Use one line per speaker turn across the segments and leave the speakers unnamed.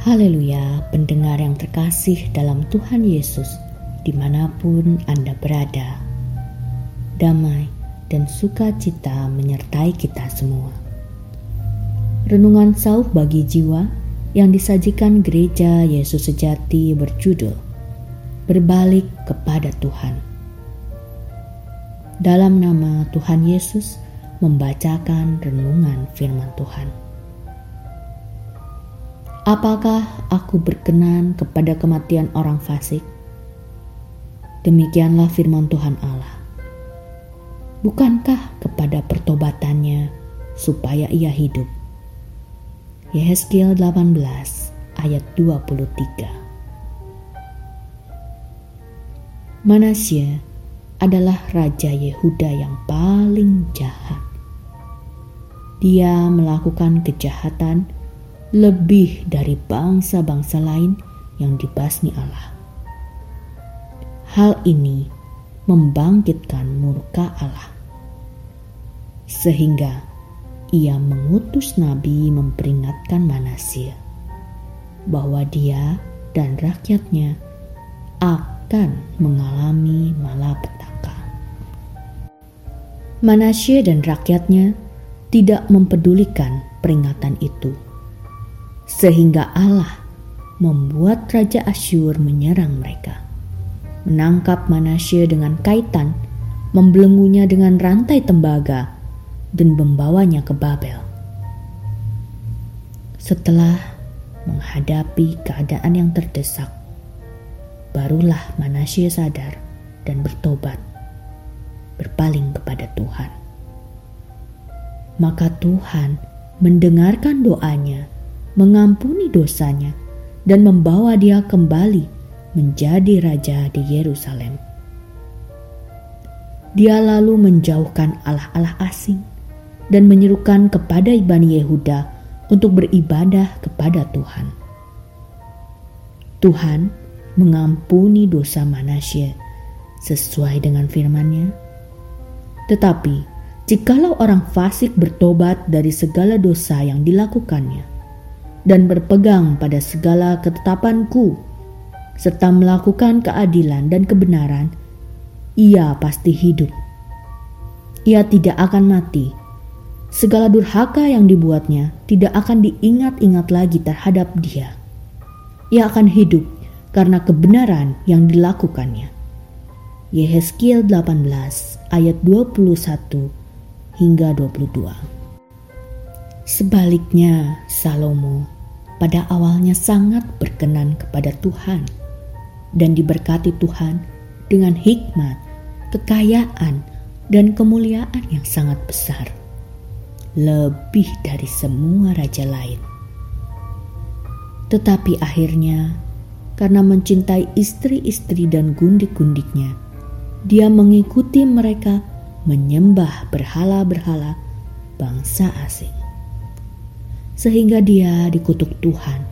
Haleluya, pendengar yang terkasih dalam Tuhan Yesus, di mana pun Anda berada. Damai dan sukacita menyertai kita semua. Renungan sauh bagi jiwa yang disajikan gereja Yesus sejati berjudul Berbalik kepada Tuhan. Dalam nama Tuhan Yesus membacakan renungan firman Tuhan. Apakah aku berkenan kepada kematian orang fasik? Demikianlah firman Tuhan Allah. Bukankah kepada pertobatannya supaya ia hidup? Yehezkiel 18 ayat 23 Manasya adalah raja Yehuda yang paling jahat. Dia melakukan kejahatan lebih dari bangsa-bangsa lain yang dibasmi Allah. Hal ini membangkitkan murka Allah, sehingga ia mengutus nabi memperingatkan Manasya bahwa dia dan rakyatnya akan mengalami malapetaka. Manasya dan rakyatnya tidak mempedulikan peringatan itu sehingga Allah membuat Raja Asyur menyerang mereka. Menangkap Manasye dengan kaitan, membelenggunya dengan rantai tembaga, dan membawanya ke Babel. Setelah menghadapi keadaan yang terdesak, barulah Manasye sadar dan bertobat, berpaling kepada Tuhan. Maka Tuhan mendengarkan doanya mengampuni dosanya, dan membawa dia kembali menjadi raja di Yerusalem. Dia lalu menjauhkan Allah-Allah asing dan menyerukan kepada Ibani Yehuda untuk beribadah kepada Tuhan. Tuhan mengampuni dosa Manasye sesuai dengan firman-Nya. Tetapi, jikalau orang fasik bertobat dari segala dosa yang dilakukannya, dan berpegang pada segala ketetapanku, serta melakukan keadilan dan kebenaran, ia pasti hidup. Ia tidak akan mati. Segala durhaka yang dibuatnya tidak akan diingat-ingat lagi terhadap dia. Ia akan hidup karena kebenaran yang dilakukannya. Yehezkiel 18 ayat 21 hingga 22. Sebaliknya, Salomo pada awalnya sangat berkenan kepada Tuhan dan diberkati Tuhan dengan hikmat, kekayaan, dan kemuliaan yang sangat besar, lebih dari semua raja lain. Tetapi akhirnya, karena mencintai istri-istri dan gundik-gundiknya, dia mengikuti mereka menyembah berhala-berhala bangsa asing sehingga dia dikutuk Tuhan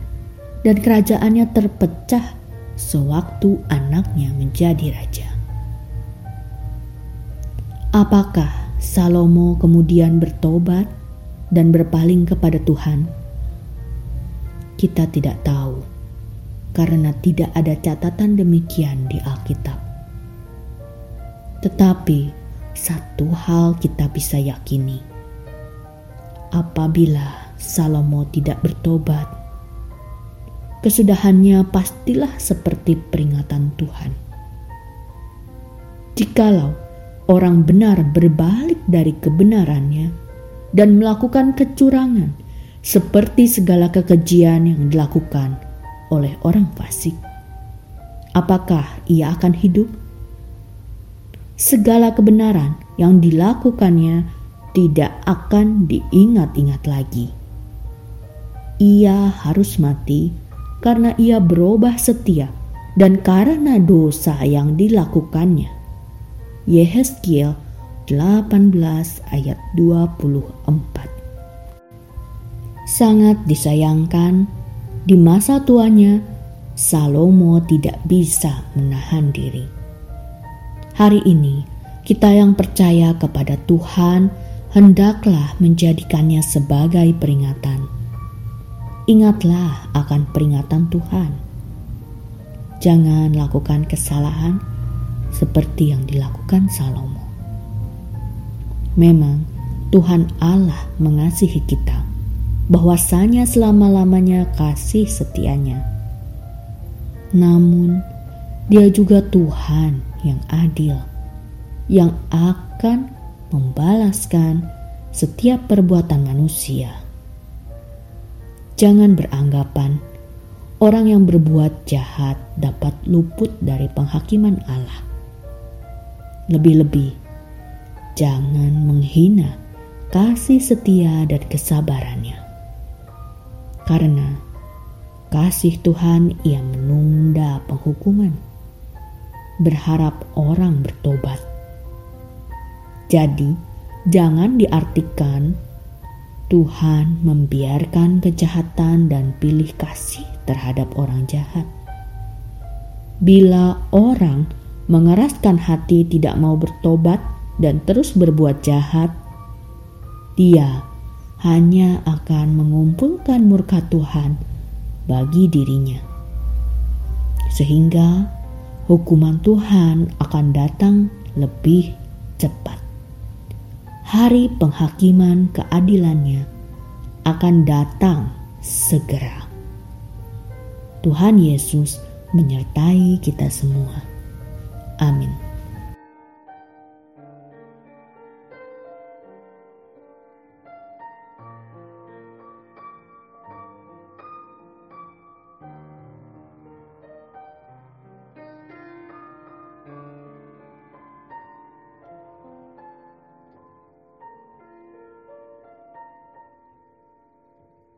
dan kerajaannya terpecah sewaktu anaknya menjadi raja. Apakah Salomo kemudian bertobat dan berpaling kepada Tuhan? Kita tidak tahu karena tidak ada catatan demikian di Alkitab. Tetapi satu hal kita bisa yakini. Apabila Salomo tidak bertobat. Kesudahannya pastilah seperti peringatan Tuhan. Jikalau orang benar berbalik dari kebenarannya dan melakukan kecurangan, seperti segala kekejian yang dilakukan oleh orang fasik, apakah ia akan hidup? Segala kebenaran yang dilakukannya tidak akan diingat-ingat lagi ia harus mati karena ia berubah setia dan karena dosa yang dilakukannya. Yehezkiel 18 ayat 24 Sangat disayangkan, di masa tuanya, Salomo tidak bisa menahan diri. Hari ini, kita yang percaya kepada Tuhan hendaklah menjadikannya sebagai peringatan ingatlah akan peringatan Tuhan. Jangan lakukan kesalahan seperti yang dilakukan Salomo. Memang Tuhan Allah mengasihi kita, bahwasanya selama-lamanya kasih setianya. Namun, Dia juga Tuhan yang adil, yang akan membalaskan setiap perbuatan manusia. Jangan beranggapan orang yang berbuat jahat dapat luput dari penghakiman Allah. Lebih-lebih, jangan menghina kasih setia dan kesabarannya. Karena kasih Tuhan ia menunda penghukuman, berharap orang bertobat jadi, jangan diartikan Tuhan membiarkan kejahatan dan pilih kasih terhadap orang jahat. Bila orang mengeraskan hati tidak mau bertobat dan terus berbuat jahat, dia hanya akan mengumpulkan murka Tuhan bagi dirinya, sehingga hukuman Tuhan akan datang lebih cepat hari penghakiman keadilannya akan datang segera. Tuhan Yesus menyertai kita semua. Amin.